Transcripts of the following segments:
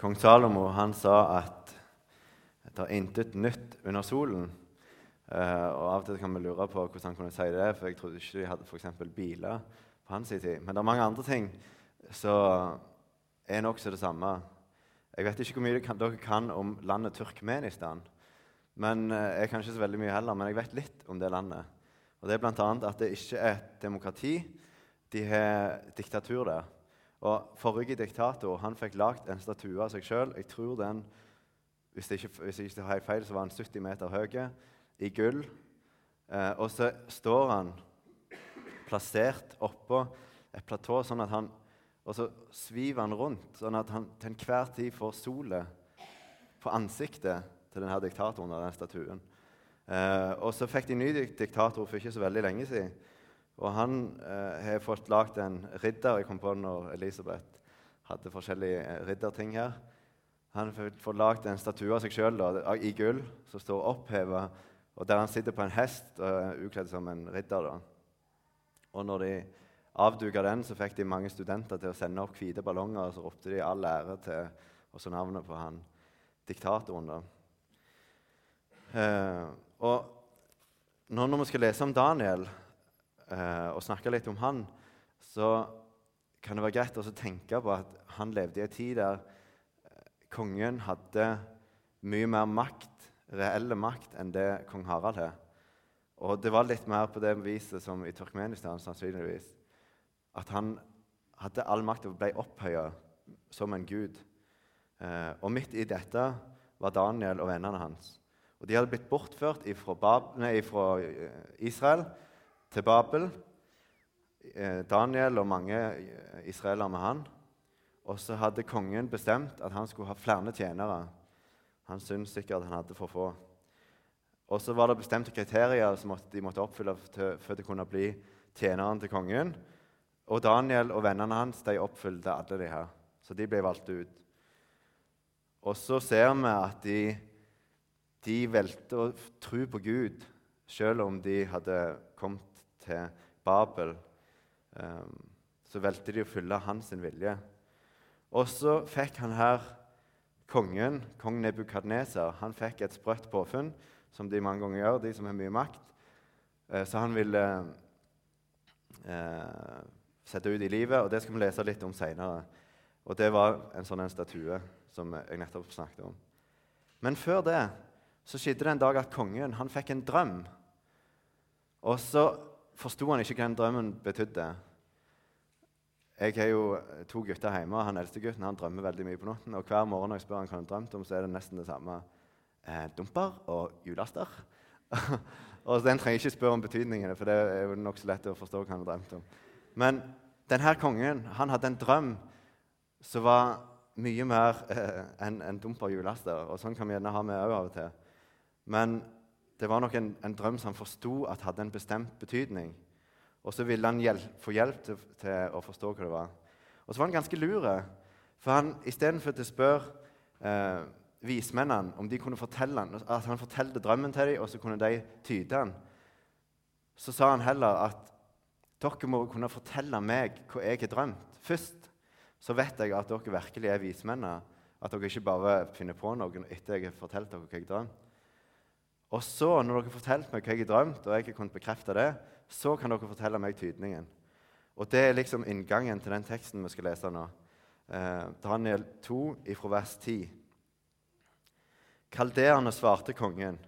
Kong Salomo han sa at det er intet nytt under solen. Uh, og Av og til kan vi lure på hvordan han kunne si det, for jeg trodde ikke de hadde for biler på hans tid. Men det er mange andre ting som er nokså det samme. Jeg vet ikke hvor mye dere kan om landet Turkmenistan. Men eh, Jeg kan ikke så veldig mye heller, men jeg vet litt om det landet. Og Det er bl.a. at det ikke er et demokrati. De har diktatur der. Og Forrige diktator han fikk lagd en statue av seg sjøl. Jeg tror den hvis jeg ikke, hvis jeg ikke har feil, så var han 70 meter høy, i gull. Eh, og så står han plassert oppå et platå, sånn at han, og så sviver han rundt, sånn at han til enhver tid får solet på ansiktet til denne diktatoren av den statuen. Eh, og så fikk de ny diktator for ikke så veldig lenge siden. Og han eh, har fått lagd en ridder. Jeg kom på når Elisabeth hadde forskjellige eh, ridderting her. Han har fått lagd en statue av seg sjøl i gull som står oppheva, og der han sitter på en hest og er ukledd som en ridder. Da. Og når de avduka den, så fikk de mange studenter til å sende opp hvite ballonger, og så ropte de all ære til også navnet på han diktatoren. da. Eh, og nå når vi skal lese om Daniel og snakke litt om han, så kan det være greit å tenke på at han levde i en tid der eh, kongen hadde mye mer makt, reelle makt, enn det kong Harald har. Og det var litt mer på det viset som i Turkmenistan, sannsynligvis. At han hadde all makt og ble opphøya som en gud. Eh, og midt i dette var Daniel og vennene hans. Og De hadde blitt bortført fra eh, Israel til Babel. Eh, Daniel og mange eh, israelere med han. Og så hadde kongen bestemt at han skulle ha flere tjenere. Han syntes sikkert han hadde for få. Og så var det bestemte kriterier som de måtte oppfylle for de kunne bli tjeneren til kongen. Og Daniel og vennene hans de oppfylte alle de her. Så de ble valgt ut. Og så ser vi at de de valgte å tro på Gud selv om de hadde kommet til Babel. Um, så valgte de å følge hans vilje. Og så fikk han her kongen, kong Nebukadneser, han fikk et sprøtt påfunn, som de mange ganger gjør, de som har mye makt. Uh, så han ville uh, sette ut i livet, og det skal vi lese litt om seinere. Og det var en sånn en statue som jeg nettopp snakket om. Men før det så skjedde det en dag at kongen han fikk en drøm. Og så forsto han ikke hva den drømmen betydde. Jeg har jo to gutter hjemme, og han eldste gutten han drømmer veldig mye på natten. Og hver morgen når jeg spør han hva han har drømt om, så er det nesten det samme. Eh, dumper og julaster. og Den trenger jeg ikke spørre om betydningene, for det er jo nokså lett å forstå hva han har drømt om. Men denne kongen han hadde en drøm som var mye mer eh, enn en dumper og julaster. Og sånn kan vi gjerne ha med òg av og til. Men det var nok en, en drøm som han forsto at hadde en bestemt betydning. Og så ville han hjelp, få hjelp til, til, å forstå hva det var. Og så var han ganske lur. For han, istedenfor å spørre eh, vismennene om de kunne fortelle han, at han fortalte drømmen til dem, og så kunne de tyde den, så sa han heller at dere må kunne fortelle meg hva jeg har drømt. Først så vet jeg at dere virkelig er vismennene. At dere ikke bare finner på noe etter jeg har fortalt dere hva jeg har drømt. Og så, når dere har fortalt meg hva jeg har drømt, og jeg har kunnet bekrefte det, så kan dere fortelle meg tydningen. Og Det er liksom inngangen til den teksten vi skal lese nå. Eh, Daniel 2, ifra vers 10. Kaldeerne svarte kongen.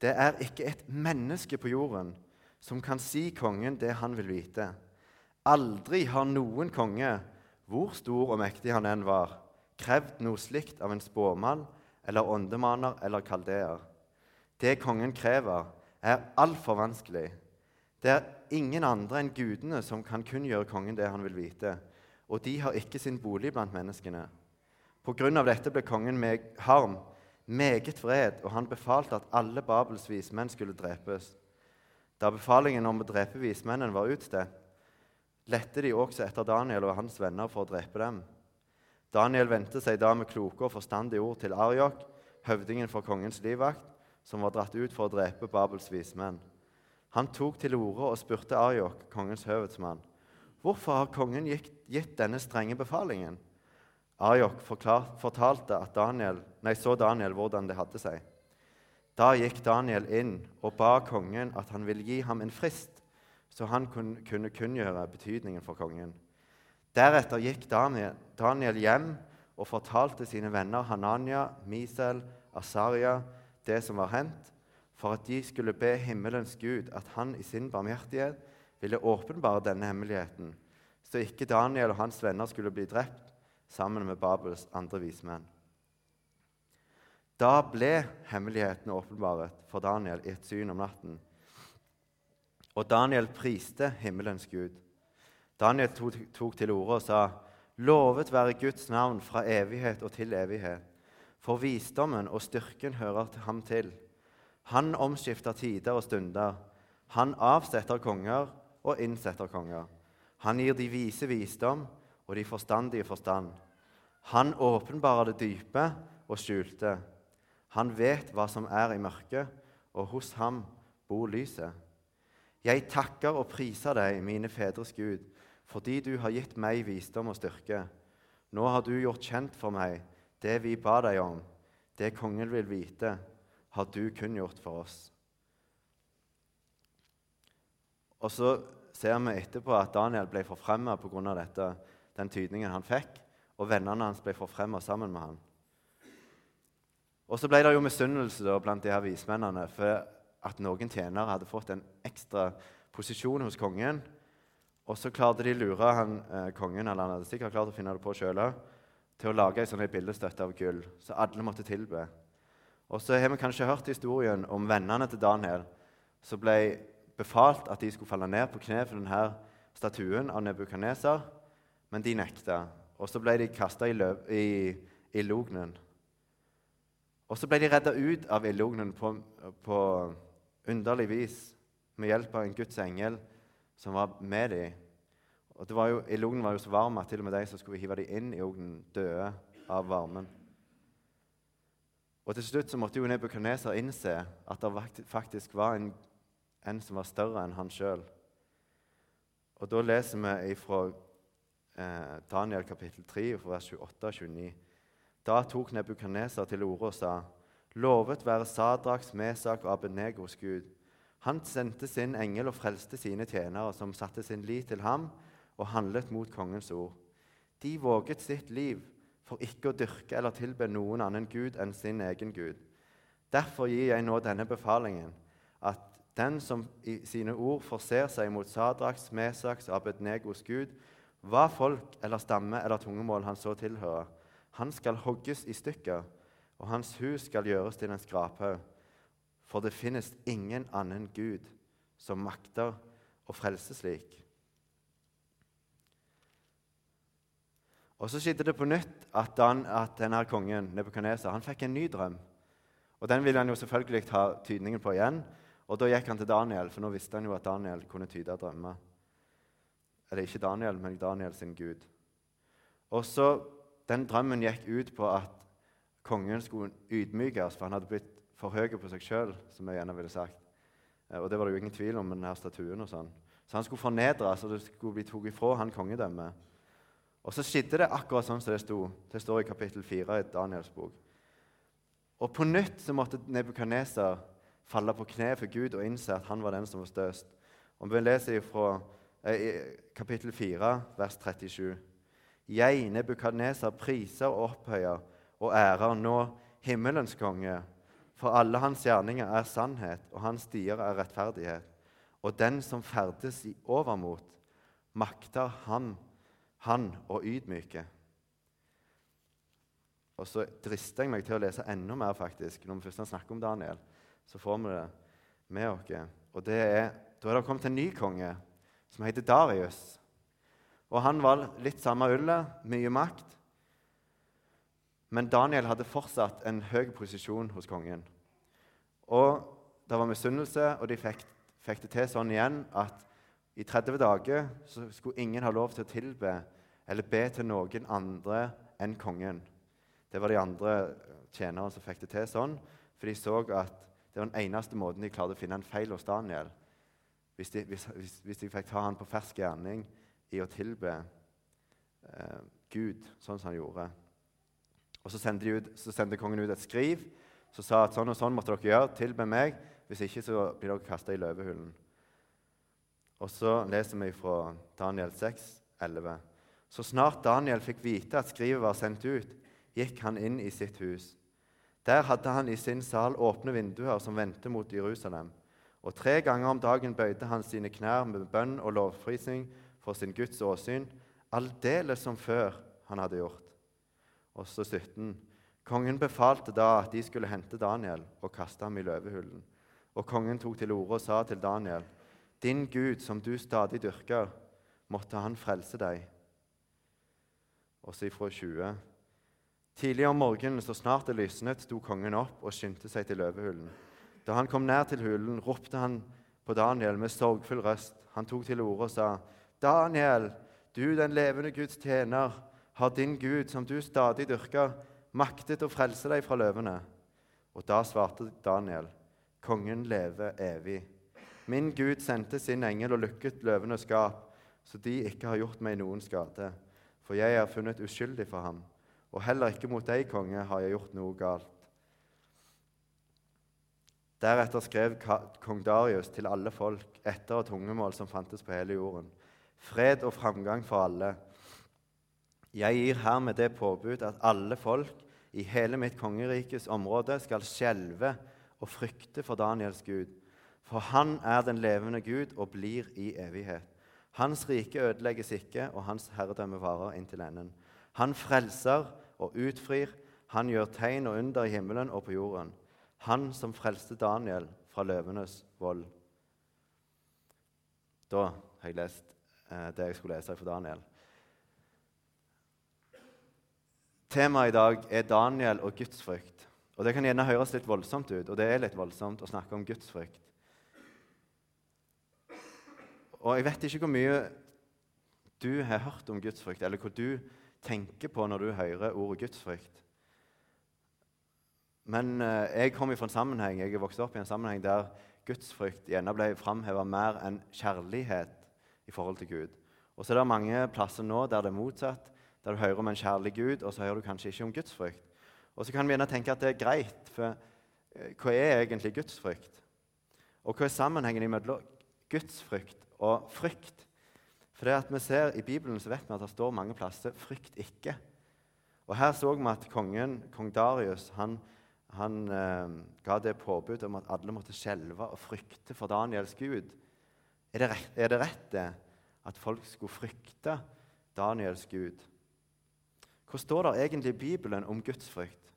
Det er ikke et menneske på jorden som kan si kongen det han vil vite. Aldri har noen konge, hvor stor og mektig han enn var, krevd noe slikt av en spåmann eller åndemaner eller kaldeer. Det kongen krever, er altfor vanskelig. Det er ingen andre enn gudene som kan kunngjøre kongen det han vil vite, og de har ikke sin bolig blant menneskene. På grunn av dette ble kongen med harm, meget vred, og han befalte at alle Babels vismenn skulle drepes. Da befalingen om å drepe vismennene var utstedt, lette de også etter Daniel og hans venner for å drepe dem. Daniel vendte seg da med kloke og forstandige ord til Ariok, høvdingen for kongens livvakt, som var dratt ut for å drepe Babels vismenn. Han tok til orde og spurte Arjok, kongens høvedsmann, hvorfor har kongen gitt denne strenge befalingen? Arjok fortalte at Daniel, nei, så Daniel hvordan det hadde seg. Da gikk Daniel inn og ba kongen at han ville gi ham en frist, så han kunne kunngjøre betydningen for kongen. Deretter gikk Daniel hjem og fortalte sine venner Hananya, Misel, Asaria det som var hendt, for at de skulle be himmelens Gud at han i sin barmhjertighet ville åpenbare denne hemmeligheten, så ikke Daniel og hans venner skulle bli drept sammen med Babels andre vismenn. Da ble hemmeligheten åpenbaret for Daniel i et syn om natten. Og Daniel priste himmelens Gud. Daniel tok, til orde og sa, Lovet være Guds navn fra evighet og til evighet. For visdommen og styrken hører ham til. Han omskifter tider og stunder. Han avsetter konger og innsetter konger. Han gir de vise visdom og de forstandige forstand. Han åpenbarer det dype og skjulte. Han vet hva som er i mørket, og hos ham bor lyset. Jeg takker og priser deg, mine fedres Gud, fordi du har gitt meg visdom og styrke. Nå har du gjort kjent for meg det vi ba deg om, det kongen vil vite, har du kunngjort for oss. Og så ser vi etterpå at Daniel ble forfremma pga. den tydningen han fikk, og vennene hans ble forfremma sammen med han. Og så ble det jo misunnelse blant de her vismennene for at noen tjenere hadde fått en ekstra posisjon hos kongen og så klarte de å lure han, eh, kongen eller han hadde sikkert klart å finne det på selv, til å lage ei sånn bildestøtte av gull, så alle måtte tilbe. Og så har vi kanskje hørt historien om vennene til Daniel som ble befalt at de skulle falle ned på kne for denne statuen av Nebukaneser, men de nekta. Og så ble de kasta i, i ildognen. Og så ble de redda ut av ildognen på, på underlig vis med hjelp av en Guds engel som var med dem. Og var jo, Ildognen var jo så varm at til og med de som skulle hive dem inn i ognen, døde av varmen. Og Til slutt så måtte jo Nebukadneser innse at det faktisk var en, en som var større enn han sjøl. Og Da leser vi fra eh, Daniel kapittel 3, vers 28 og 29. Da tok Nebukadneser til orde og sa:" Lovet være Sadraks, Mesak og Abenegos Gud, han sendte sin engel og frelste sine tjenere, som satte sin lit til ham og handlet mot kongens ord. De våget sitt liv for ikke å dyrke eller tilbe noen annen gud enn sin egen gud. Derfor gir jeg nå denne befalingen, at den som i sine ord forser seg mot Sadraks, Mesaks og Abednegos gud, hva folk eller stamme eller tungemål han så tilhører, han skal hogges i stykker, og hans hus skal gjøres til en skraphaug for det finnes ingen annen Gud som makter å frelse slik. Og Så skjedde det på nytt at, han, at denne kongen Nebukadneser, han fikk en ny drøm. Og Den ville han jo selvfølgelig ta tydningen på igjen. Og Da gikk han til Daniel, for nå visste han jo at Daniel kunne tyde drømmer. Eller ikke Daniel, men Daniel sin gud. Og så, Den drømmen gikk ut på at kongen skulle ydmykes, for han hadde blitt for høy på seg sjøl, som jeg gjerne ville sagt. Eh, og det var det jo ingen tvil om med denne statuen. og sånn. Så han skulle fornedres, og det skulle bli tatt ifra han kongedømmet. Og så skjedde det akkurat sånn som det sto. Det står i kapittel 4 i Daniels bok. Og på nytt så måtte Nebukadneser falle på kne for Gud og innse at han var den som var størst. Og Vi leser fra eh, kapittel 4, vers 37. Jeg, Nebukadneser, priser og opphøyer og ærer nå himmelens konge for alle hans gjerninger er sannhet, og hans stier er rettferdighet. Og den som ferdes i overmot, makter han, han og ydmyke. Og så drister jeg meg til å lese enda mer, faktisk. Når vi først snakker om Daniel, så får vi det med oss. Og det er, Da er det kommet en ny konge som heter Darius. Og Han var litt samme ullet, mye makt. Men Daniel hadde fortsatt en høy posisjon hos kongen. Og Det var misunnelse, og de fikk, fikk, det til sånn igjen at i 30 dager så skulle ingen ha lov til å tilbe eller be til noen andre enn kongen. Det var de andre tjenerne som fikk det til sånn, for de så at det var den eneste måten de klarte å finne en feil hos Daniel. Hvis de, hvis, hvis de fikk ta han på fersk gjerning i å tilbe eh, Gud sånn som han gjorde. Og så sendte, ut, så sendte, kongen ut et skriv som sa at sånn og sånn måtte dere gjøre. Tilbe meg. Hvis ikke så blir dere kasta i løvehulen. Og så leser vi fra Daniel 6, 11. Så snart Daniel fikk vite at skrivet var sendt ut, gikk han inn i sitt hus. Der hadde han i sin sal åpne vinduer som vendte mot Jerusalem. Og tre ganger om dagen bøyde han sine knær med bønn og lovprisning for sin Guds åsyn, aldeles som før han hadde gjort. Og så 17. Kongen befalte da at de skulle hente Daniel og kaste ham i løvehullen. Og kongen tok til orde og sa til Daniel.: Din Gud, som du stadig dyrker, måtte han frelse deg. Og så ifra 20. Tidlig om morgenen, så snart det lysnet, sto kongen opp og skyndte seg til løvehullen. Da han kom nær til hulen, ropte han på Daniel med sorgfull røst. Han tok til orde og sa, 'Daniel, du den levende Guds tjener, har din Gud, som du stadig dyrker, maktet å frelse deg fra løvene? Og da svarte Daniel, kongen lever evig. Min Gud sendte sin engel og lukket løvenes skap, så de ikke har gjort meg noen skade. For jeg er funnet uskyldig for ham, og heller ikke mot deg, konge, har jeg gjort noe galt. Deretter skrev kong Darius til alle folk etter og tungemål som fantes på hele jorden. Fred og framgang for alle. Jeg gir hermed det påbud at alle folk i hele mitt kongerikes område skal skjelve og frykte for Daniels Gud. For han er den levende Gud og blir i evighet. Hans rike ødelegges ikke, og hans herredømme varer inntil enden. Han frelser og utfrir. Han gjør tegn og under i himmelen og på jorden. Han som frelste Daniel fra løvenes vold. Da har jeg lest eh, det jeg skulle lese fra Daniel. Temaet i dag er Daniel og gudsfrykt. Og Det kan gjerne høres litt voldsomt ut, og det er litt voldsomt å snakke om gudsfrykt. Og Jeg vet ikke hvor mye du har hørt om gudsfrykt, eller hva du tenker på når du hører ordet gudsfrykt. Men eh, jeg kom fra en sammenheng, jeg er vokst opp i en sammenheng der gudsfrykt gjerne ble framheva mer enn kjærlighet i forhold til Gud. Og så er det mange plasser nå der det er motsatt der du hører om en kjærlig Gud, og så hører du kanskje ikke om gudsfrykt. Og så kan vi gjerne tenke at det er greit, for eh, hva er egentlig gudsfrykt? Og hva er sammenhengen mellom gudsfrykt og frykt? For det at vi ser I Bibelen så vet vi at det står mange plasser 'frykt ikke'. Og Her så vi at kongen, kong Darius han, han eh, ga det påbudet om at alle måtte skjelve og frykte for Daniels gud. Er det, rett, er det rett det, at folk skulle frykte Daniels gud? Hva står det egentlig i Bibelen om gudsfrykt?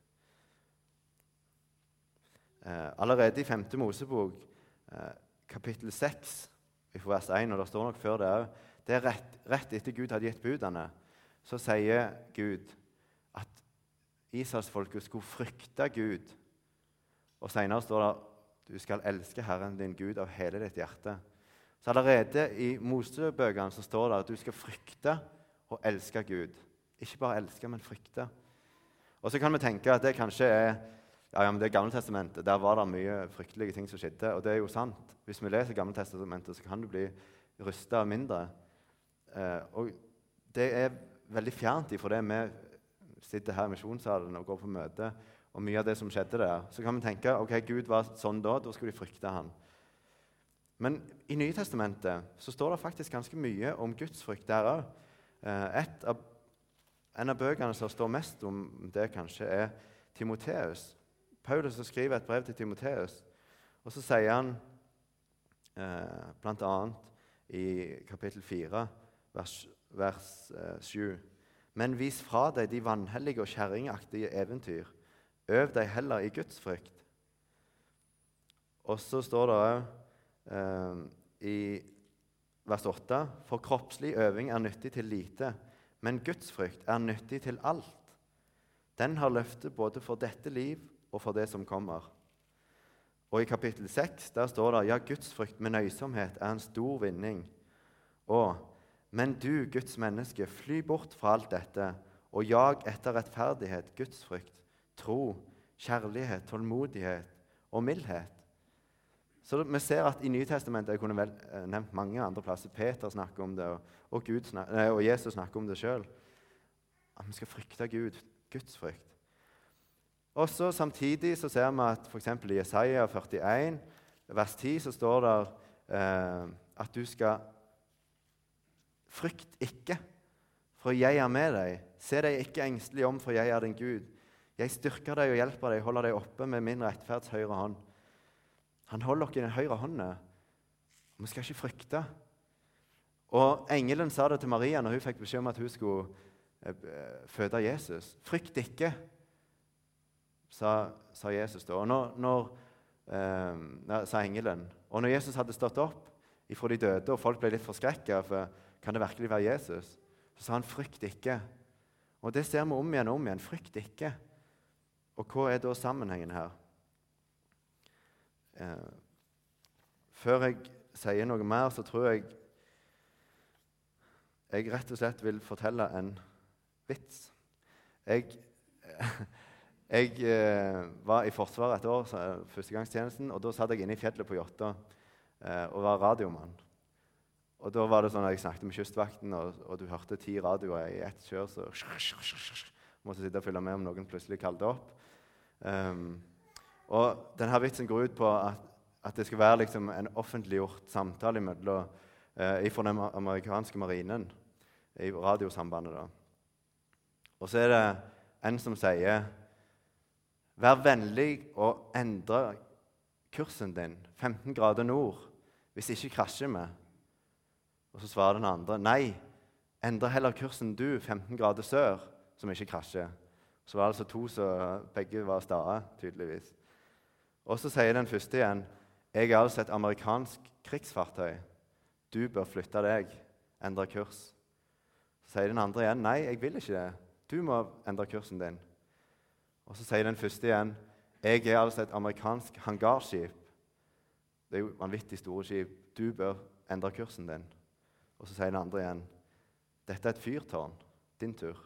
Eh, allerede i 5. Mosebok, eh, kapittel 6, vers 1, og det står nok før det òg Det er rett, rett, etter Gud hadde gitt budene, så sier Gud at Israelsfolket skulle frykte Gud. Og Senere står det du skal elske Herren din Gud av hele ditt hjerte. Så allerede i Mosebøkene står det at du skal frykte og elske Gud. Ikke bare elske, men frykte. Og så kan vi tenke at det kanskje er ja, ja, men det Gammeltestamentet. Der var det mye fryktelige ting som skjedde. Og det er jo sant. Hvis vi leser Gammeltestamentet, så kan du bli rysta mindre. Eh, og det er veldig fjernt ifra det vi sitter her i misjonssalen og går på møte, og mye av det som skjedde der. Så kan vi tenke ok, Gud var sånn da. Da skulle de frykte han. Men i Nytestamentet så står det faktisk ganske mye om gudsfrykt der òg. Eh, en av bøkene som står mest om det, kanskje, er Timoteus. Paulus skriver et brev til Timoteus, og så sier han eh, bl.a. i kapittel 4, vers, vers eh, 7.: Men vis fra deg de vanhellige og kjerringaktige eventyr. Øv deg heller i Guds frykt. Og så står det òg eh, i vers 8.: For kroppslig øving er nyttig til lite men Guds frykt er nyttig til alt. Den har løftet både for dette liv og for det som kommer. Og I kapittel 6 der står det ja, gudsfrykt med nøysomhet er en stor vinning. Og men du, Guds menneske, fly bort fra alt dette og jag etter rettferdighet, gudsfrykt, tro, kjærlighet, tålmodighet og mildhet. Så Vi ser at i Nytestamentet jeg kunne vel eh, nevnt mange andre plasser. Peter snakker om det, og, og, snak, og Jesus snakker om det sjøl. At vi skal frykte Gud. Guds frykt. Og så Samtidig så ser vi at f.eks. i Jesaja 41, vers 10, så står det eh, at du skal Frykt ikke, for jeg er med deg. Se deg ikke engstelig om, for jeg er din Gud. Jeg styrker deg og hjelper deg, holder deg oppe med min rettferds høyre hånd. Han holder dere i den høyre hånda. Vi skal ikke frykte. Og Engelen sa det til Maria når hun fikk beskjed om at hun skulle eh, føde Jesus. Frykt ikke, sa, sa Jesus da. Og når, når eh, sa engelen. Og når Jesus hadde stått opp ifra de døde, og folk ble litt forskrekka for kan det virkelig være Jesus, så sa han 'frykt ikke'. Og det ser vi om igjen og om igjen. Frykt ikke. Og hva er da sammenhengen her? Eh, før jeg sier noe mer, så tror jeg jeg rett og slett vil fortelle en vits. Jeg, jeg eh, var i Forsvaret et år, førstegangstjenesten, og da satt jeg inne i fjellet på Jåtta eh, og var radiomann. Og da var det sånn at Jeg snakket med Kystvakten, og, og du hørte ti radioer i ett kjør. så Måtte sitte og følge med om noen plutselig kalte opp. Um, og denne vitsen går ut på at, at det skal være liksom en offentliggjort samtale mellom eh, den amerikanske marinen i radiosambandet. da. Og så er det en som sier Vær vennlig og endre kursen din 15 grader nord hvis ikke krasjer vi. Og så svarer den andre nei, endre heller kursen du 15 grader sør, som ikke krasjer. Så var det altså to som begge var stae, tydeligvis. Og så sier den første igjen jeg er altså et amerikansk krigsfartøy. Du bør flytte deg, endre kurs. Så sier den andre igjen nei, jeg vil ikke det. Du må endre kursen din. Og så sier den første igjen jeg er altså et amerikansk hangarskip. Det er jo vanvittig store skip. Du bør endre kursen din. Og så sier den andre igjen dette er et fyrtårn. Din tur.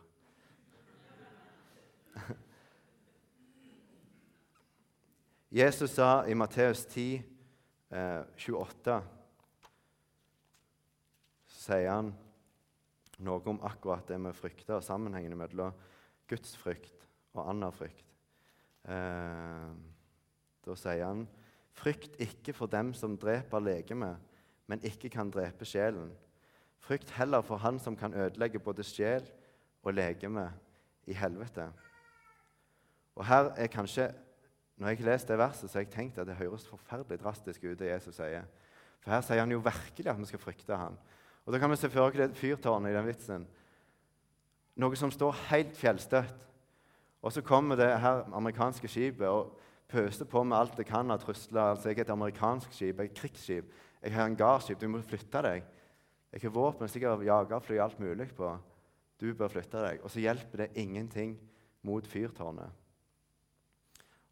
Jesus sa i Matteus 10, eh, 28 sier han noe om akkurat det med frykte og sammenhengene mellom gudsfrykt og annen frykt. Eh, da sier han Frykt ikke for dem som dreper legemet, men ikke kan drepe sjelen. Frykt heller for Han som kan ødelegge både sjel og legeme i helvete. Og her er kanskje, Når jeg leser det verset, så har jeg tenkt at det høres forferdelig drastisk ut, det Jesus sier. For her sier han jo virkelig at vi skal frykte han. Og Da kan vi se for oss det fyrtårnet i den vitsen. Noe som står helt fjellstøtt. Og så kommer det her amerikanske skipet og pøser på med alt det kan av trusler. Altså, jeg er et amerikansk skip, jeg er et krigsskip, jeg har hangarskip, du må flytte deg. Jeg har våpen, sikkert jagerfly alt mulig på. Du bør flytte deg. Og så hjelper det ingenting mot fyrtårnet.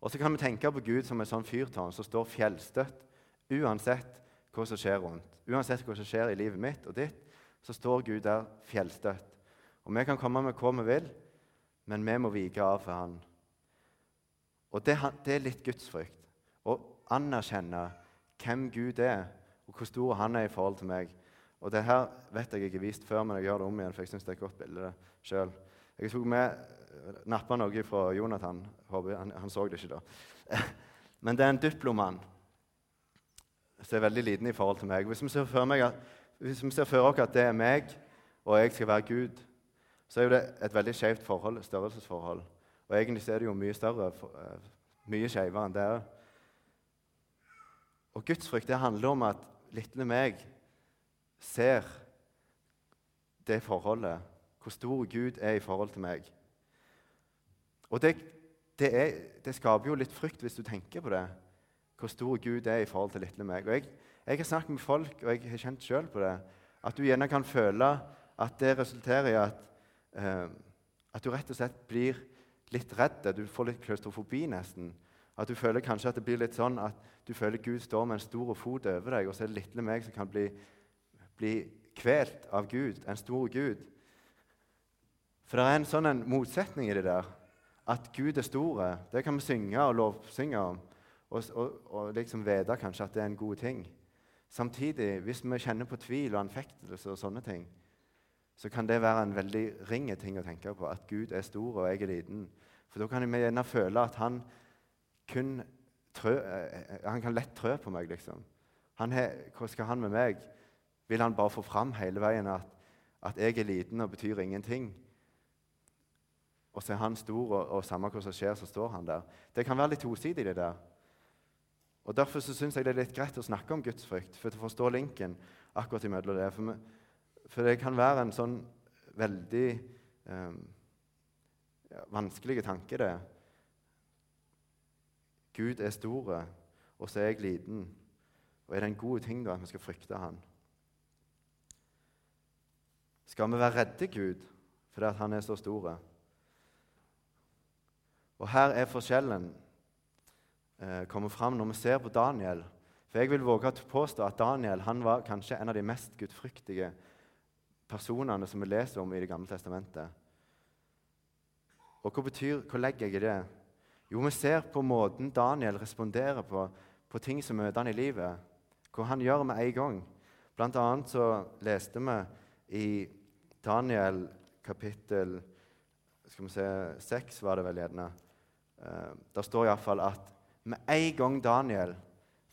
Og så kan vi tenke på Gud som et sånn fyrtårn som står fjellstøtt uansett hva som skjer rundt. Uansett hva som skjer i livet mitt og ditt, så står Gud der fjellstøtt. Og Vi kan komme med hva vi vil, men vi må vike av for Han. Og Det, det er litt gudsfrykt. Å anerkjenne hvem Gud er, og hvor stor Han er i forhold til meg. Og det her vet jeg ikke vist før, men jeg gjør det om igjen, for jeg syns det er et godt bilde sjøl. Jeg tok med, nappa noe fra Jonathan. Håper, han, han så det ikke da. Men det er en diplomann som er veldig liten i forhold til meg. Hvis vi ser for, meg hvis vi ser for oss at det er meg, og jeg skal være Gud, så er jo det et veldig skjevt størrelsesforhold. Og egentlig er det jo mye større, eh, mye skjevere enn det. Og gudsfrykt det handler om at lille meg ser det forholdet, hvor stor Gud er i forhold til meg. Og det, det, er, det skaper jo litt frykt hvis du tenker på det hvor stor Gud er i forhold til lille meg. Og jeg, jeg har snakket med folk, og jeg har kjent sjøl på det, at du gjerne kan føle at det resulterer i at, at du rett og slett blir litt redd. Du får litt klaustrofobi, nesten. At du føler kanskje at det blir litt sånn at du føler Gud står med en stor fot over deg, og så er det lille meg som kan bli, bli kvelt av Gud, en stor Gud. For det er en sånn en motsetning i det der. At Gud er stor. Det kan vi synge og lovsynge om og, og, og liksom vite kanskje at det er en god ting. Samtidig, hvis vi kjenner på tvil og anfektelse og sånne ting, så kan det være en veldig ring ting å tenke på, at Gud er stor og jeg er liten. For da kan vi gjerne føle at han kun trø, eh, han kan lett trø på meg. liksom. He, hva skal han med meg? Vil han bare få fram hele veien at, at jeg er liten og betyr ingenting? Og så er han stor, og, og samme hva som skjer, så står han der. Det kan være litt tosidig, det der. Og Derfor så syns jeg det er litt greit å snakke om gudsfrykt, for å forstå linken akkurat imellom det. For, for, det kan være en sånn veldig eh, vanskelig tanke, det. Gud er stor, og så er jeg liten. Og Er det en god ting da at vi skal frykte Han? Skal vi være redde Gud fordi han er så stor? Og Her er forskjellen eh, kommer fram når vi ser på Daniel. For Jeg vil våge å påstå at Daniel han var kanskje en av de mest gudfryktige personene som vi leser om i Det gamle testamentet. Og hva, betyr, hva legger jeg i det? Jo, vi ser på måten Daniel responderer på, på ting som møter han i livet. Hva han gjør med en gang. Blant annet så leste vi i Daniel kapittel skal vi se, 6, var det vel gjerne. Uh, der står iallfall at med en gang Daniel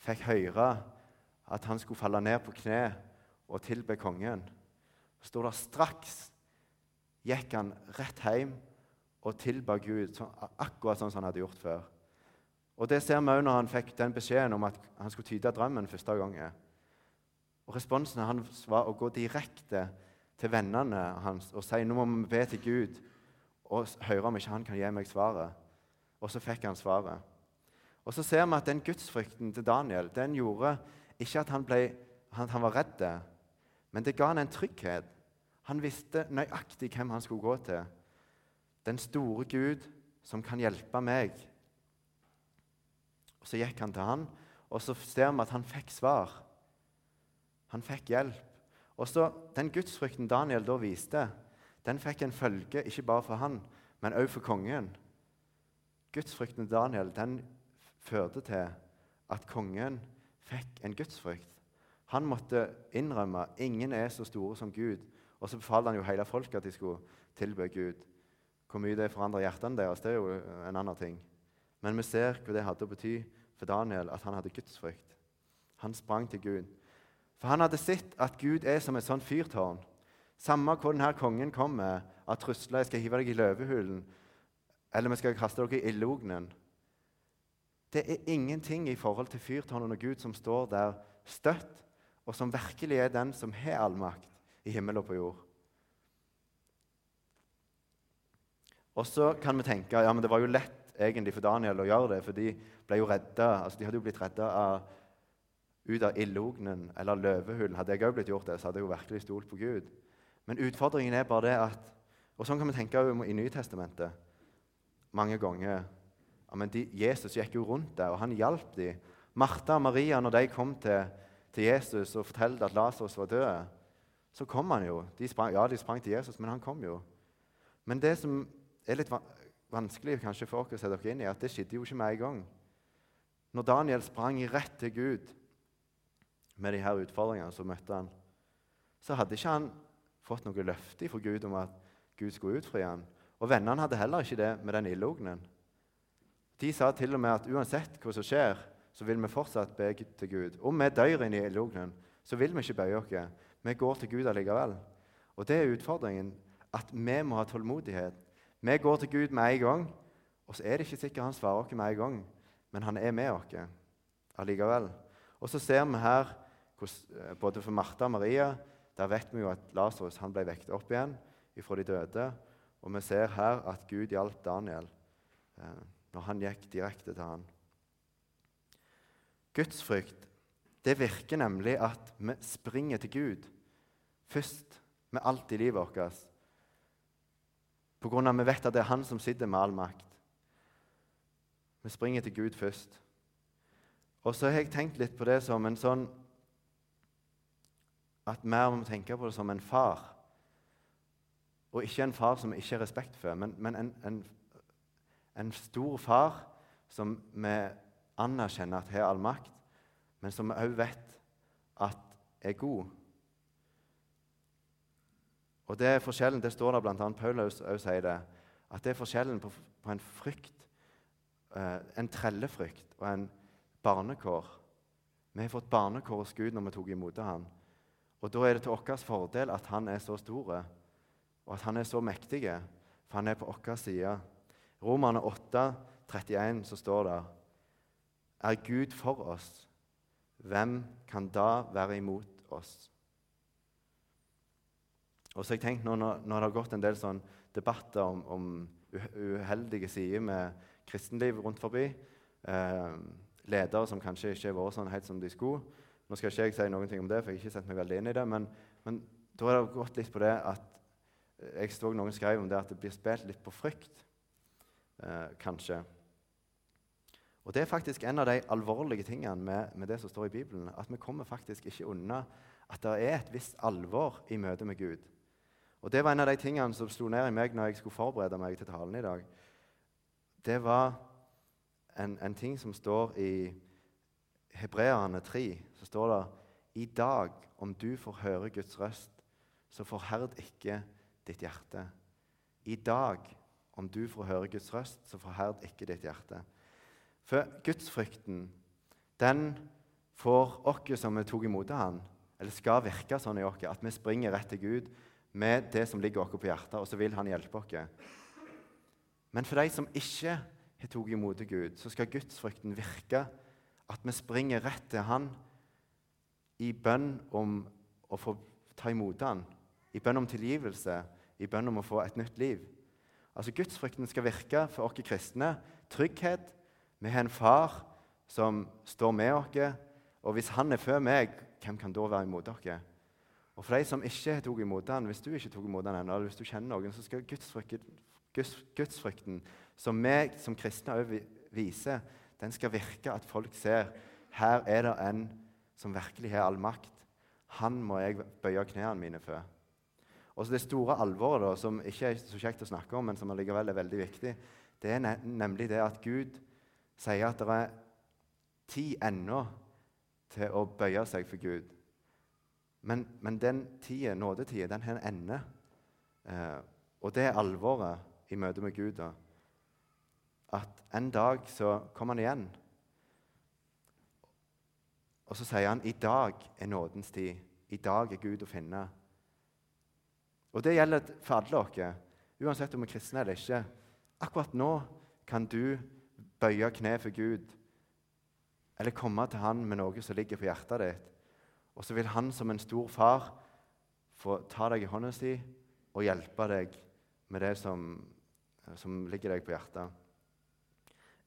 fikk høre at han skulle falle ned på kne og tilbe kongen, står det straks gikk han rett hjem og tilba Gud, akkurat sånn som han hadde gjort før. Og Det ser vi òg når han fikk den beskjeden om at han skulle tyde drømmen første gangen. Og Responsen hans var å gå direkte til vennene hans og si nå må vi be til Gud og høre om ikke han kan gi meg svaret. Og så fikk han svaret. Og så ser vi at den gudsfrykten til Daniel den gjorde ikke at han, ble, han, han var redd, men det ga han en trygghet. Han visste nøyaktig hvem han skulle gå til. Den store Gud som kan hjelpe meg. Og Så gikk han til han, og så ser vi at han fikk svar. Han fikk hjelp. Og så Den gudsfrykten Daniel da viste, den fikk en følge ikke bare for han, men også for kongen. Gudsfrykten Daniel den førte til at kongen fikk en gudsfrykt. Han måtte innrømme ingen er så store som Gud. Og så befalte han jo hele folket at de skulle tilbe Gud. Hvor mye det forandrer hjertene deres, det er jo en annen ting. Men vi ser hva det hadde å bety for Daniel at han hadde gudsfrykt. Han sprang til Gud. For han hadde sett at Gud er som et sånt fyrtårn. Samme hvor denne kongen kommer at trusler 'Jeg skal hive deg i løvehulen', eller 'vi skal kaste dere i ildognen'. Det er ingenting i forhold til fyrtårnet og Gud som står der støtt, og som virkelig er den som har all makt i himmel og på jord. Og så kan vi tenke ja, men det var jo lett egentlig for Daniel å gjøre det, for de ble jo redda, altså de hadde jo blitt redda ut av ildognen eller løvehull. Hadde jeg òg blitt gjort det, så hadde jeg jo virkelig stolt på Gud. Men utfordringen er bare det at Og sånn kan vi tenke i Nytestamentet mange ganger. Ja, men de, Jesus gikk jo rundt der, og han hjalp dem. Martha og Maria, når de kom til, til Jesus og fortalte at Lasarus var død, så kom han jo. De sprang, ja, de sprang til Jesus, men han kom jo. Men det som er litt vanskelig kanskje for dere å sette dere inn i, at det skjedde jo ikke med en gang. Når Daniel sprang rett til Gud med de her utfordringene, som møtte han, så hadde ikke han fått noe løfte fra Gud om at Gud skulle utfri ham. Og vennene hadde heller ikke det med den ildognen. De sa til og med at uansett hva som skjer, så vil vi fortsatt be til Gud. Om vi dør inn i ildognen, så vil vi ikke bøye oss. Vi går til Gud allikevel. Og det er utfordringen, at vi må ha tålmodighet. Vi går til Gud med en gang, og så er det ikke sikkert han svarer oss med en gang, men han er med oss allikevel. Og så ser vi her, eh, både for Martha og Maria, der vet vi jo at Lasarus ble vekket opp igjen fra de døde. Og vi ser her at Gud hjalp Daniel eh, når han gikk direkte til han. Gudsfrykt det virker nemlig at vi springer til Gud først med alt i livet vårt. På grunn av at vi vet at det er Han som sitter med all makt. Vi springer til Gud først. Og så har jeg tenkt litt på det som en sånn At vi må tenke på det som en far og ikke en far som vi ikke har respekt for, men, men en, en, en, stor far som vi anerkjenner at har all makt, men som vi òg vet at er god. Og det er forskjellen, det står der bl.a. Paulus òg sier det, At det er forskjellen på, på en frykt, eh, en trellefrykt og en barnekår. Vi har fått barnekår hos Gud når vi tok imot ham. Og Da er det til vår fordel at han er så stor, og at han er så mektig, for han er på vår side. Romerne 8, 31, så står det Er Gud for oss, hvem kan da være imot oss? Og så har jeg tenkt nå, Når, det har gått en del sånn debatter om, om uheldige sider med kristenliv rundt forbi eh, Ledere som kanskje ikke har vært sånn helt som de skulle Nå skal ikke jeg si noen ting om det, for jeg har ikke sett meg veldig inn i det. Men, men da har det gått litt på det at Jeg så noen skrev om det at det blir spilt litt på frykt. Eh, kanskje. Og Det er faktisk en av de alvorlige tingene med, med, det som står i Bibelen. At vi kommer faktisk ikke unna at det er et visst alvor i møte med Gud. Og Det var en av de tingene som slo ned i meg når jeg skulle forberede meg til talen i dag. Det var en, en ting som står i Hebreerne 3. Så står det i dag, om du får høre Guds røst, så forherd ikke ditt hjerte. I dag, om du får høre Guds røst, så forherd ikke ditt hjerte. For gudsfrykten, den får oss som vi tok imot han, eller skal virke sånn i oss, at vi springer rett til Gud med det som ligger oss på hjertet, og så vil han hjelpe oss. Men for de som ikke har tatt imot Gud, så skal gudsfrykten virke at vi springer rett til Han i bønn om å få ta imot Han, i bønn om tilgivelse, i bønn om å få et nytt liv. Altså Gudsfrykten skal virke for oss kristne. Trygghet. Vi har en far som står med oss. Og hvis han er før meg, hvem kan da være imot dere? Og for de som ikke tok imot han, hvis du ikke tok imot han ennå, eller hvis du kjenner noen, så skal gudsfrykten, Guds, gudsfrykten som vi som kristne òg viser, den skal virke at folk ser her er det en som virkelig har all makt. Han må jeg bøye knærne mine for. Og så Det store alvoret, da, som ikke er så kjekt å snakke om, men som allikevel er veldig viktig, det er nemlig det at Gud sier at det er tid ennå til å bøye seg for Gud. Men, men den tida, nådetida, den har en ende. Eh, og det er alvoret i møte med Gud. da. At en dag så kommer han igjen. Og så sier han i dag er nådens tid. I dag er Gud å finne. Og det gjelder for alle oss, uansett om vi er kristne eller ikke. Akkurat nå kan du bøye kne for Gud eller komme til Han med noe som ligger på hjertet ditt. Og så vil Han som en stor far få ta deg i hånda si og hjelpe deg med det som, som ligger deg på hjertet.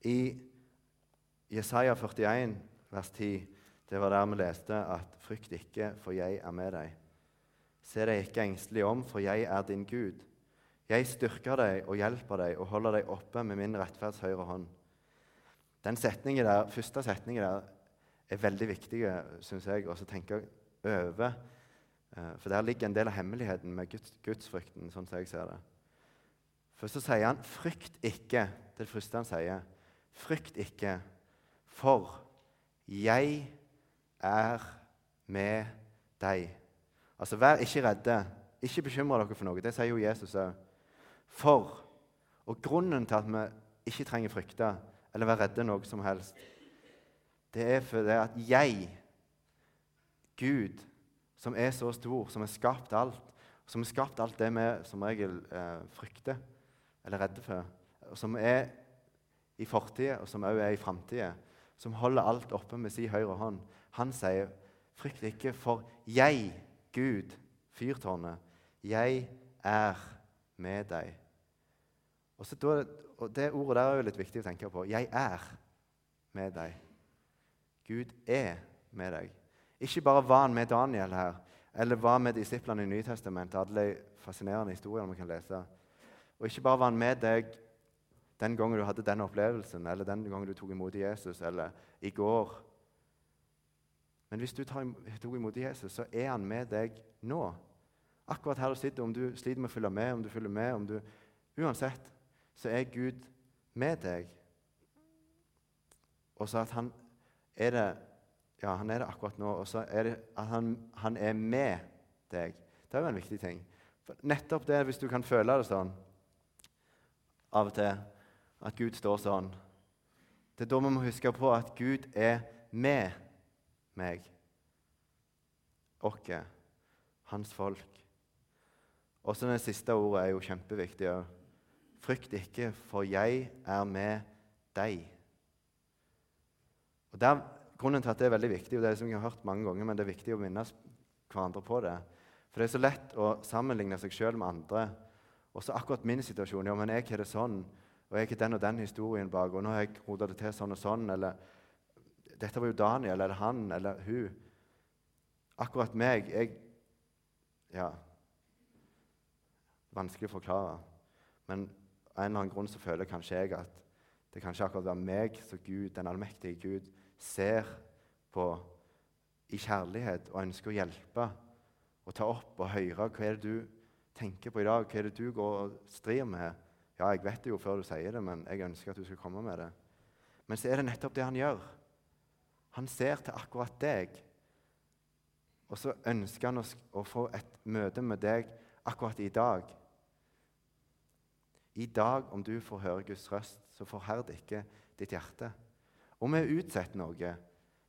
I Jesaja 41, vers 10, det var der vi leste at 'Frykt ikke, for jeg er med deg'. Se deg ikke engstelig om, for jeg er din Gud. Jeg styrker deg og hjelper deg og holder deg oppe med min rettferds høyre hånd. Den setningen der, første setningen der er veldig viktig synes jeg, å tenke over. Eh, for der ligger en del av hemmeligheten med Guds, gudsfrykten. sånn som jeg ser det. For så sier han 'frykt ikke'. Det er det første han sier. Frykt ikke, for jeg er med deg. Altså, Vær ikke redde. Ikke bekymre dere for noe. Det sier jo Jesus òg. For Og grunnen til at vi ikke trenger frykte eller være redde noe som helst, det er fordi at jeg, Gud, som er så stor, som har skapt alt, som har skapt alt det vi som regel eh, frykter eller redder redde for, og som er i fortida, og som også er i framtida, som holder alt oppe med sin høyre hånd, han sier, 'Frykt ikke, for jeg, Gud, fyrtårnet, jeg er med deg.' Og, da, og Det ordet der er jo litt viktig å tenke på. 'Jeg er med deg'. Gud er med deg. Ikke bare var han med Daniel her, eller var med disiplene i Nytestamentet, alle fascinerende historier vi kan lese. Og ikke bare var han med deg den gangen du hadde denne opplevelsen, eller den gangen du tok imot Jesus, eller i går. Men hvis du tok imot Jesus, så er han med deg nå. Akkurat her du sitter, om du sliter med å følge med, om du følger med om du, Uansett så er Gud med deg. Og så at han er det ja, han er det akkurat nå. Og så er det at han, han er med deg. Det er jo en viktig ting. For nettopp det, hvis du kan føle det sånn av og til at Gud står sånn. Det er da vi må huske på at Gud er med meg, oss, hans folk. Også det siste ordet er jo kjempeviktig òg. Frykt ikke, for jeg er med deg. Og der, Grunnen til at det er veldig viktig, og det er som jeg har hørt mange ganger, men det er viktig å minne hverandre på det. For det er så lett å sammenligne seg sjøl med andre. Og så akkurat min situasjon. ja, men jeg har det sånn, og jeg har den og den historien bak, og nå har jeg rota det til sånn og sånn. Eller dette var jo Daniel, eller han, eller hun. Akkurat meg jeg, Ja. Vanskelig å forklare. Men av en eller annen grunn så føler kanskje jeg at det kanskje akkurat være meg som Gud, den allmektige Gud, ser på i kjærlighet og ønsker å hjelpe og ta opp og høre hva er det du tenker på i dag, hva er det du går og strir med. Ja, jeg vet det jo før du sier det, men jeg ønsker at du skal komme med det. Men så er det nettopp det han gjør. Han ser til akkurat deg. Og så ønsker han å få et møte med deg akkurat i dag. I dag, om du får høre Guds røst, så forherd ikke ditt hjerte. Om vi utsetter noe,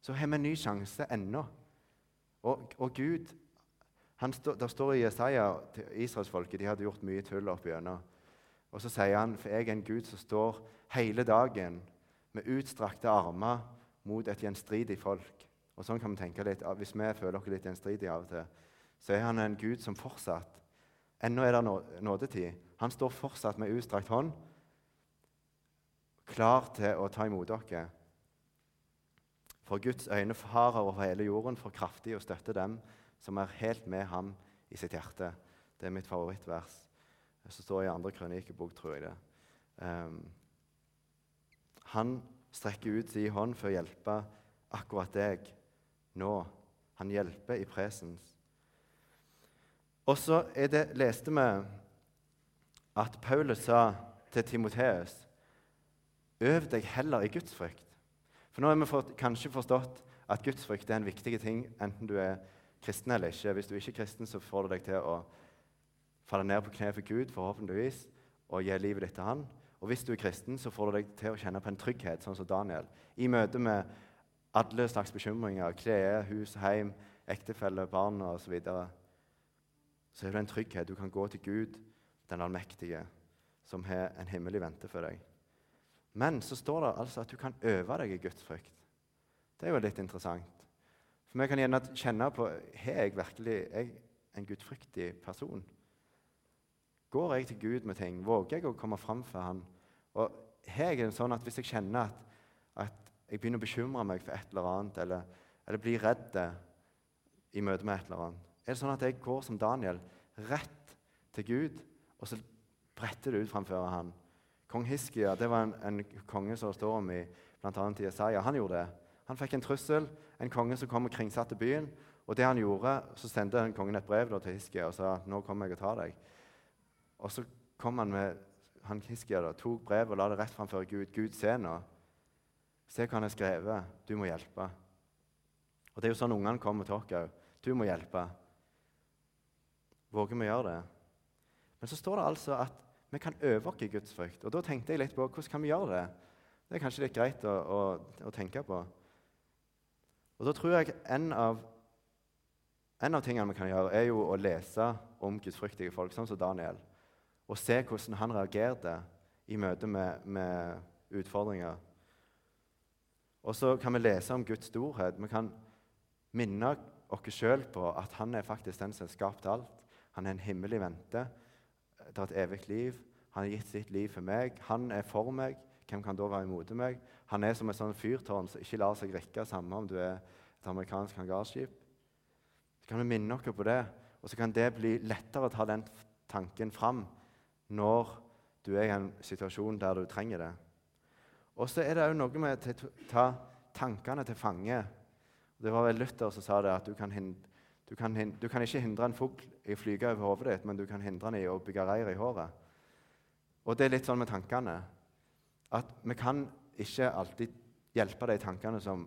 så har vi en ny sjanse ennå. Og, og Gud stå, Der står i Jesaja til israelsfolket de hadde gjort mye tull opp igjennom. Og så sier han, for jeg er en Gud som står hele dagen med utstrakte armer mot et gjenstridig folk. Og sånn kan vi tenke litt, Hvis vi føler oss litt gjenstridige av og til, så er han en Gud som fortsatt Ennå er det nådetid. Han står fortsatt med utstrakt hånd, klar til å ta imot dere. For Guds øyne farer over hele jorden for kraftig å støtte dem som er helt med ham i sitt hjerte. Det er mitt favorittvers. Det står i andre krønikebok, tror jeg det. Um, han strekker ut sin hånd for å hjelpe akkurat deg nå. Han hjelper i presens. Og så leste vi at Paulus sa til Timoteus Øv deg heller i gudsfrykt. For nå har vi fått, kanskje forstått at gudsfrykt er en viktig ting, enten du er kristen eller ikke. Hvis du ikke er kristen, så får du deg til å falle ned på kne for Gud, forhåpentligvis, og gi livet ditt til Han. Og hvis du er kristen, så får du deg til å kjenne på en trygghet, sånn som Daniel. I møte med alle slags bekymringer, klær, hus, hjem, ektefelle, barn osv. Så, videre, så er det en trygghet. Du kan gå til Gud, den allmektige, som har en himmel i vente for deg. Men så står det altså at du kan øve deg i Guds frykt. Det er jo litt interessant. For Vi kan gjerne kjenne på har jeg virkelig jeg en gudfryktig person. Går jeg til Gud med ting? Våger jeg å komme fram for Han? Og har er det sånn at Hvis jeg kjenner at, at jeg begynner å bekymre meg for et eller annet, eller, eller blir redd i møte med et eller annet, er det sånn at jeg går som Daniel rett til Gud, og så bretter det ut framfor Han? Kong Hiskia det var en, en konge som står om i bl.a. i Jesaja. Han gjorde det. Han fikk en trussel, en konge som kom og kringsatte byen. Og det han gjorde, Så sendte kongen et brev til Hiskia og sa nå kommer jeg og tar deg. Og så kom han med han Hiskia da, tok brevet og la det rett framfor Gud. Gud, se nå. Se hva han har skrevet. Du må hjelpe. Og Det er jo sånn ungene kommer til oss òg. Du må hjelpe. Våger vi å gjøre det? Men så står det altså at vi kan øve oss i Guds frykt. Og da tenkte jeg litt på hvordan kan vi gjøre det? Det er kanskje litt greit å, å, å tenke på. Og Da tror jeg en av, en av tingene vi kan gjøre, er jo å lese om gudsfryktige folk, sånn som Daniel og se hvordan han reagerte i møte med, med utfordringer. Og så kan vi lese om Guds storhet. Vi kan minne oss sjøl på at han er faktisk den som har skapt alt. Han er en himmel i vente. Det er et evig liv. Han har gitt sitt liv for meg. Han er for meg. Hvem kan da være imot meg? Han er som et sånn fyrtårn som ikke lar seg rikke, samme om du er et amerikansk hangarskip. Så kan vi minne oss på det, og så kan det bli lettere å ta den tanken fram når du er i en situasjon der du trenger det. Og så er det òg noe med å ta tankene til fange. Det var vel Luther som sa det, at du kan, du kan, du kan ikke hindre en fugl i å flyge over hodet ditt, men du kan hindre den i å bygge reir i håret. Og det er litt sånn med tankene at vi kan ikke alltid hjelpe de tankene som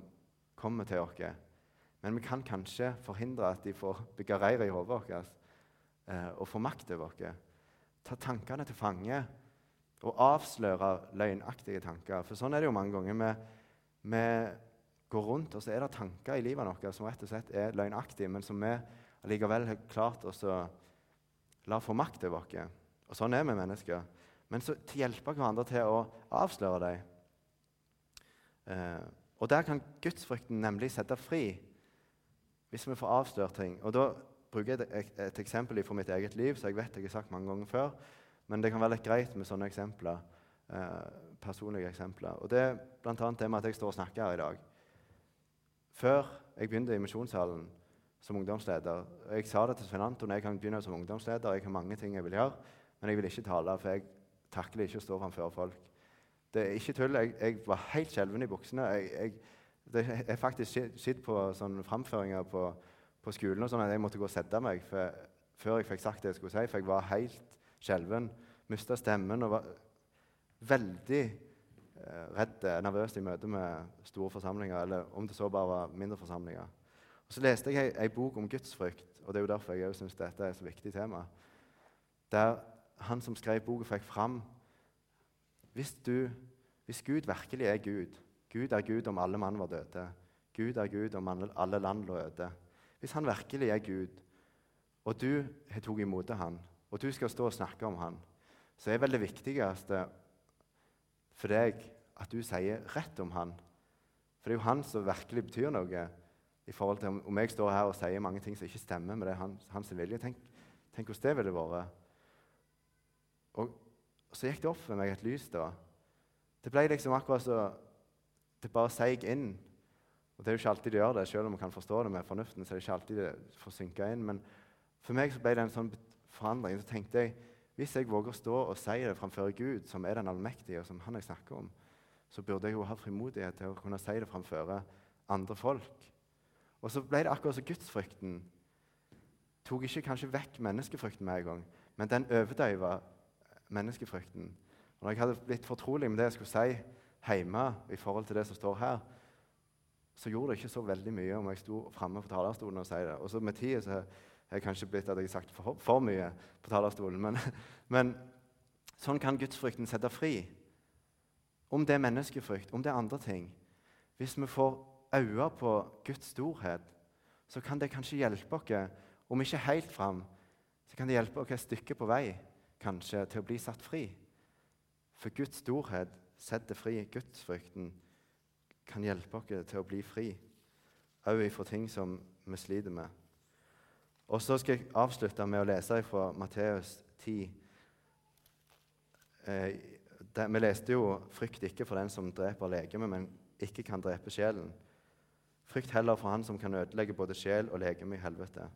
kommer til oss. Men vi kan kanskje forhindre at de får bygge reir i hodet vårt eh, og få makt over oss ta tankene til fange og avsløre løgnaktige tanker. For sånn er det jo mange ganger. Vi, vi går rundt, og så er det tanker i livet vårt som rett og slett er løgnaktige, men som vi allikevel har klart å la få makt over oss. Og sånn er vi mennesker. Men så hjelper hjelpe hverandre til å avsløre dem. Eh, og der kan gudsfrykten nemlig sette fri, hvis vi får avslørt ting. Og da bruker jeg et, et eksempel fra mitt eget liv, så jeg vet jeg har sagt mange ganger før. Men det kan være litt greit med sånne eksempler. Eh, personlige eksempler. Og det er bl.a. det med at jeg står og snakker her i dag. Før jeg begynte i Misjonssalen som ungdomsleder Jeg sa det til Svein Anton jeg kan begynne som ungdomsleder. Jeg har mange ting jeg vil gjøre, men jeg vil ikke tale, for jeg takler ikke å stå framfor folk. Det er ikke tull. Jeg, jeg var helt skjelven i buksene. Jeg, jeg, er faktisk sitter på sånne framføringer på, på skolen og sånn at jeg måtte gå og sette meg for, før jeg fikk sagt det jeg skulle si, for jeg var helt skjelven, mista stemmen og var veldig eh, redd, nervøs i møte med store forsamlinger, eller om det så bare var mindre forsamlinger. Og Så leste jeg ei bok om gudsfrykt, og det er jo derfor jeg syns dette er et så viktig tema. Der han som skrev boka, fikk fram hvis, du, hvis Gud virkelig er Gud Gud er Gud om alle mann var døde. Gud er Gud om alle land lå øde. Hvis han virkelig er Gud, og du har tatt imot han, og du skal stå og snakke om han, så er vel det viktigste for deg at du sier rett om han. For det er jo han som virkelig betyr noe. I forhold til Om jeg står her og sier mange ting som ikke stemmer med det hans, hans vilje, tenk, tenk hvordan det ville vært. Og, og så gikk det opp for meg et lys da. Det ble liksom akkurat så Det bare seig inn. Og Det er jo ikke alltid det gjør det, selv om man kan forstå det med fornuften. så er det ikke alltid det får synke inn, Men for meg så ble det en sånn forandring. Så tenkte jeg hvis jeg våger å stå og si det framfor Gud, som er den allmektige, og som han jeg snakker om, så burde jeg jo ha frimodighet til å kunne si det framfor andre folk. Og så ble det akkurat som gudsfrykten tok ikke kanskje vekk menneskefrykten med en gang, men den overdøyva menneskefrykten. Og når jeg hadde blitt fortrolig med det jeg skulle si hjemme i forhold til det som står her, så gjorde det ikke så veldig mye om jeg sto framme på talerstolen og sa det. Og så med tida så har jeg kanskje blitt at jeg har sagt for, for mye på talerstolen. Men, men, sånn kan gudsfrykten sette fri. Om det er menneskefrykt, om det er andre ting. Hvis vi får øye på Guds storhet, så kan det kanskje hjelpe oss, om ikke helt fram, så kan det hjelpe oss et stykke på vei kanskje til å bli satt fri. For Guds storhet setter fri. Gudsfrykten kan hjelpe oss til å bli fri, òg ifra ting som vi sliter med. Og så skal jeg avslutte med å lese fra Matteus 10. Eh, det, vi leste jo 'Frykt ikke for den som dreper legemet, men ikke kan drepe sjelen'. Frykt heller for han som kan ødelegge både sjel og legeme i helvete.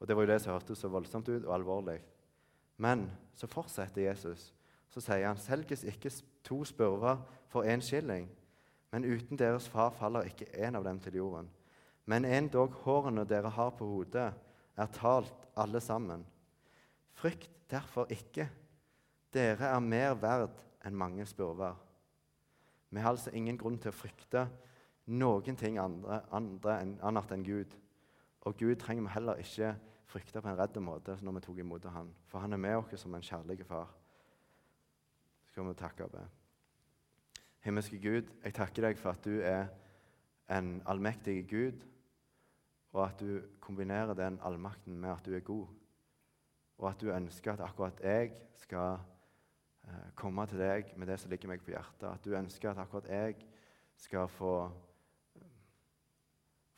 Og Det var jo det som hørtes så voldsomt ut og alvorlig. Men så fortsetter Jesus. Så sier han, 'Selges ikke to spurver for én skilling?' Men uten deres far faller ikke en av dem til jorden. Men endog hårene dere har på hodet, er talt alle sammen. Frykt derfor ikke. Dere er mer verd enn mange spurver. Vi har altså ingen grunn til å frykte noen ting andre, andre enn, annet enn Gud. Og Gud trenger vi heller ikke frykte på en redd måte når vi tok imot Han. For han er med oss som en kjærlig far. Så skal vi takke og be. Himmelske Gud, jeg takker deg for at du er en allmektig Gud og at du kombinerer den allmakten med at du er god, og at du ønsker at akkurat jeg skal eh, komme til deg med det som ligger meg på hjertet. At du ønsker at akkurat jeg skal få,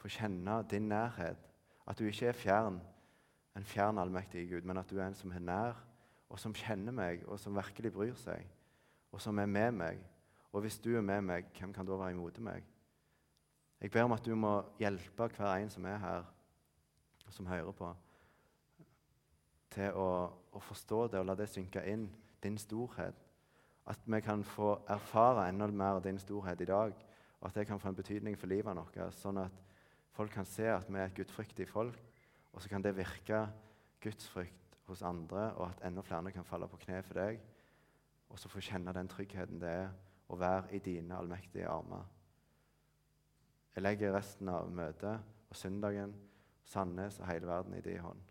få kjenne din nærhet. At du ikke er fjern, en fjern allmektig Gud, men at du er en som er nær, og som kjenner meg, og som virkelig bryr seg, og som er med meg. Og hvis du er med meg, hvem kan da være imot meg? Jeg ber om at du må hjelpe hver en som er her, som hører på, til å, å forstå det og la det synke inn, din storhet. At vi kan få erfare enda mer din storhet i dag, og at det kan få en betydning for livet vårt, sånn at folk kan se at vi er et gudfryktig folk, og så kan det virke gudsfrykt hos andre, og at enda flere kan falle på kne for deg, og så få kjenne den tryggheten det er å være i dine allmektige armer. Jeg legger resten av møtet og søndagen, Sandnes og hele verden i din hånd.